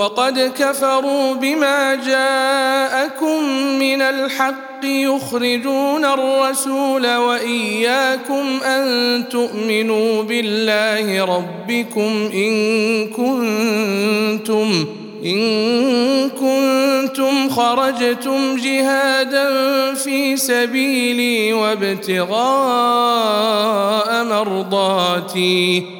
وقد كفروا بما جاءكم من الحق يخرجون الرسول وإياكم أن تؤمنوا بالله ربكم إن كنتم إن كنتم خرجتم جهادا في سبيلي وابتغاء مرضاتي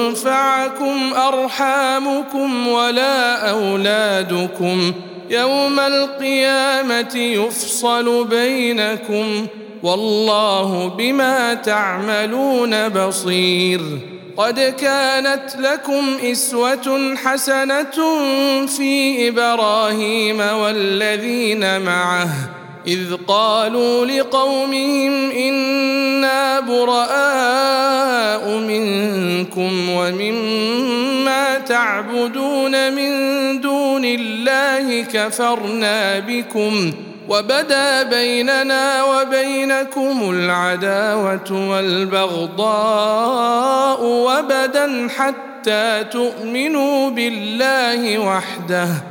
أرحامكم ولا أولادكم يوم القيامة يفصل بينكم والله بما تعملون بصير قد كانت لكم إسوة حسنة في إبراهيم والذين معه إذ قالوا لقومهم إنا براء منكم ومما تعبدون من دون الله كفرنا بكم وبدا بيننا وبينكم العداوة والبغضاء وبدا حتى تؤمنوا بالله وحده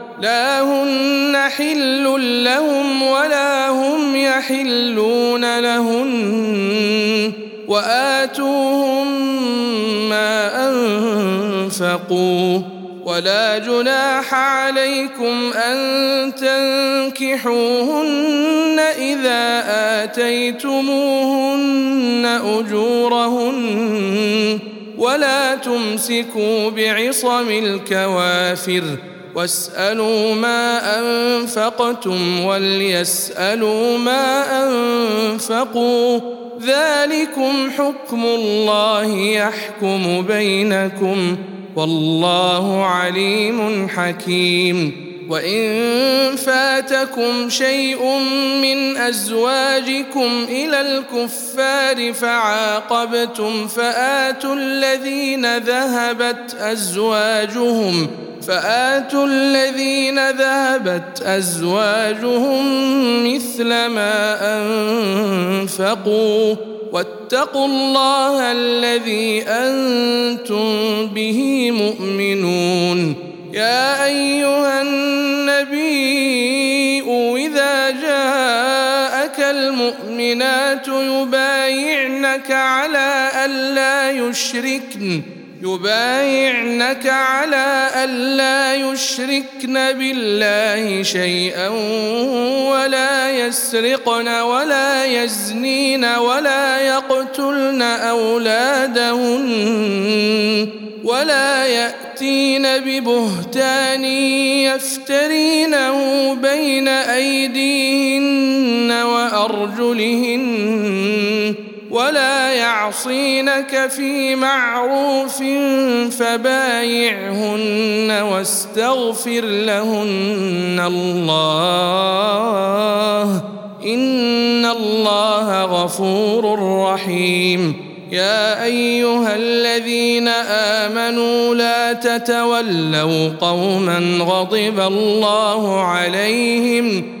لا هن حل لهم ولا هم يحلون لهن وآتوهم ما أنفقوا ولا جناح عليكم أن تنكحوهن إذا آتيتموهن أجورهن ولا تمسكوا بعصم الكوافر واسالوا ما انفقتم وليسالوا ما انفقوا ذلكم حكم الله يحكم بينكم والله عليم حكيم. وان فاتكم شيء من ازواجكم إلى الكفار فعاقبتم فاتوا الذين ذهبت ازواجهم فآتوا الذين ذهبت أزواجهم مثل ما أنفقوا واتقوا الله الذي أنتم به مؤمنون. يا أيها النبي إذا جاءك المؤمنات يبايعنك على الا يشركن. يبايعنك على ألا يشركن بالله شيئا ولا يسرقن ولا يزنين ولا يقتلن أولادهن ولا يأتين ببهتان يفترينه بين أيديهن وأرجلهن ولا يعصينك في معروف فبايعهن واستغفر لهن الله. إن الله غفور رحيم. يا أيها الذين آمنوا لا تتولوا قوما غضب الله عليهم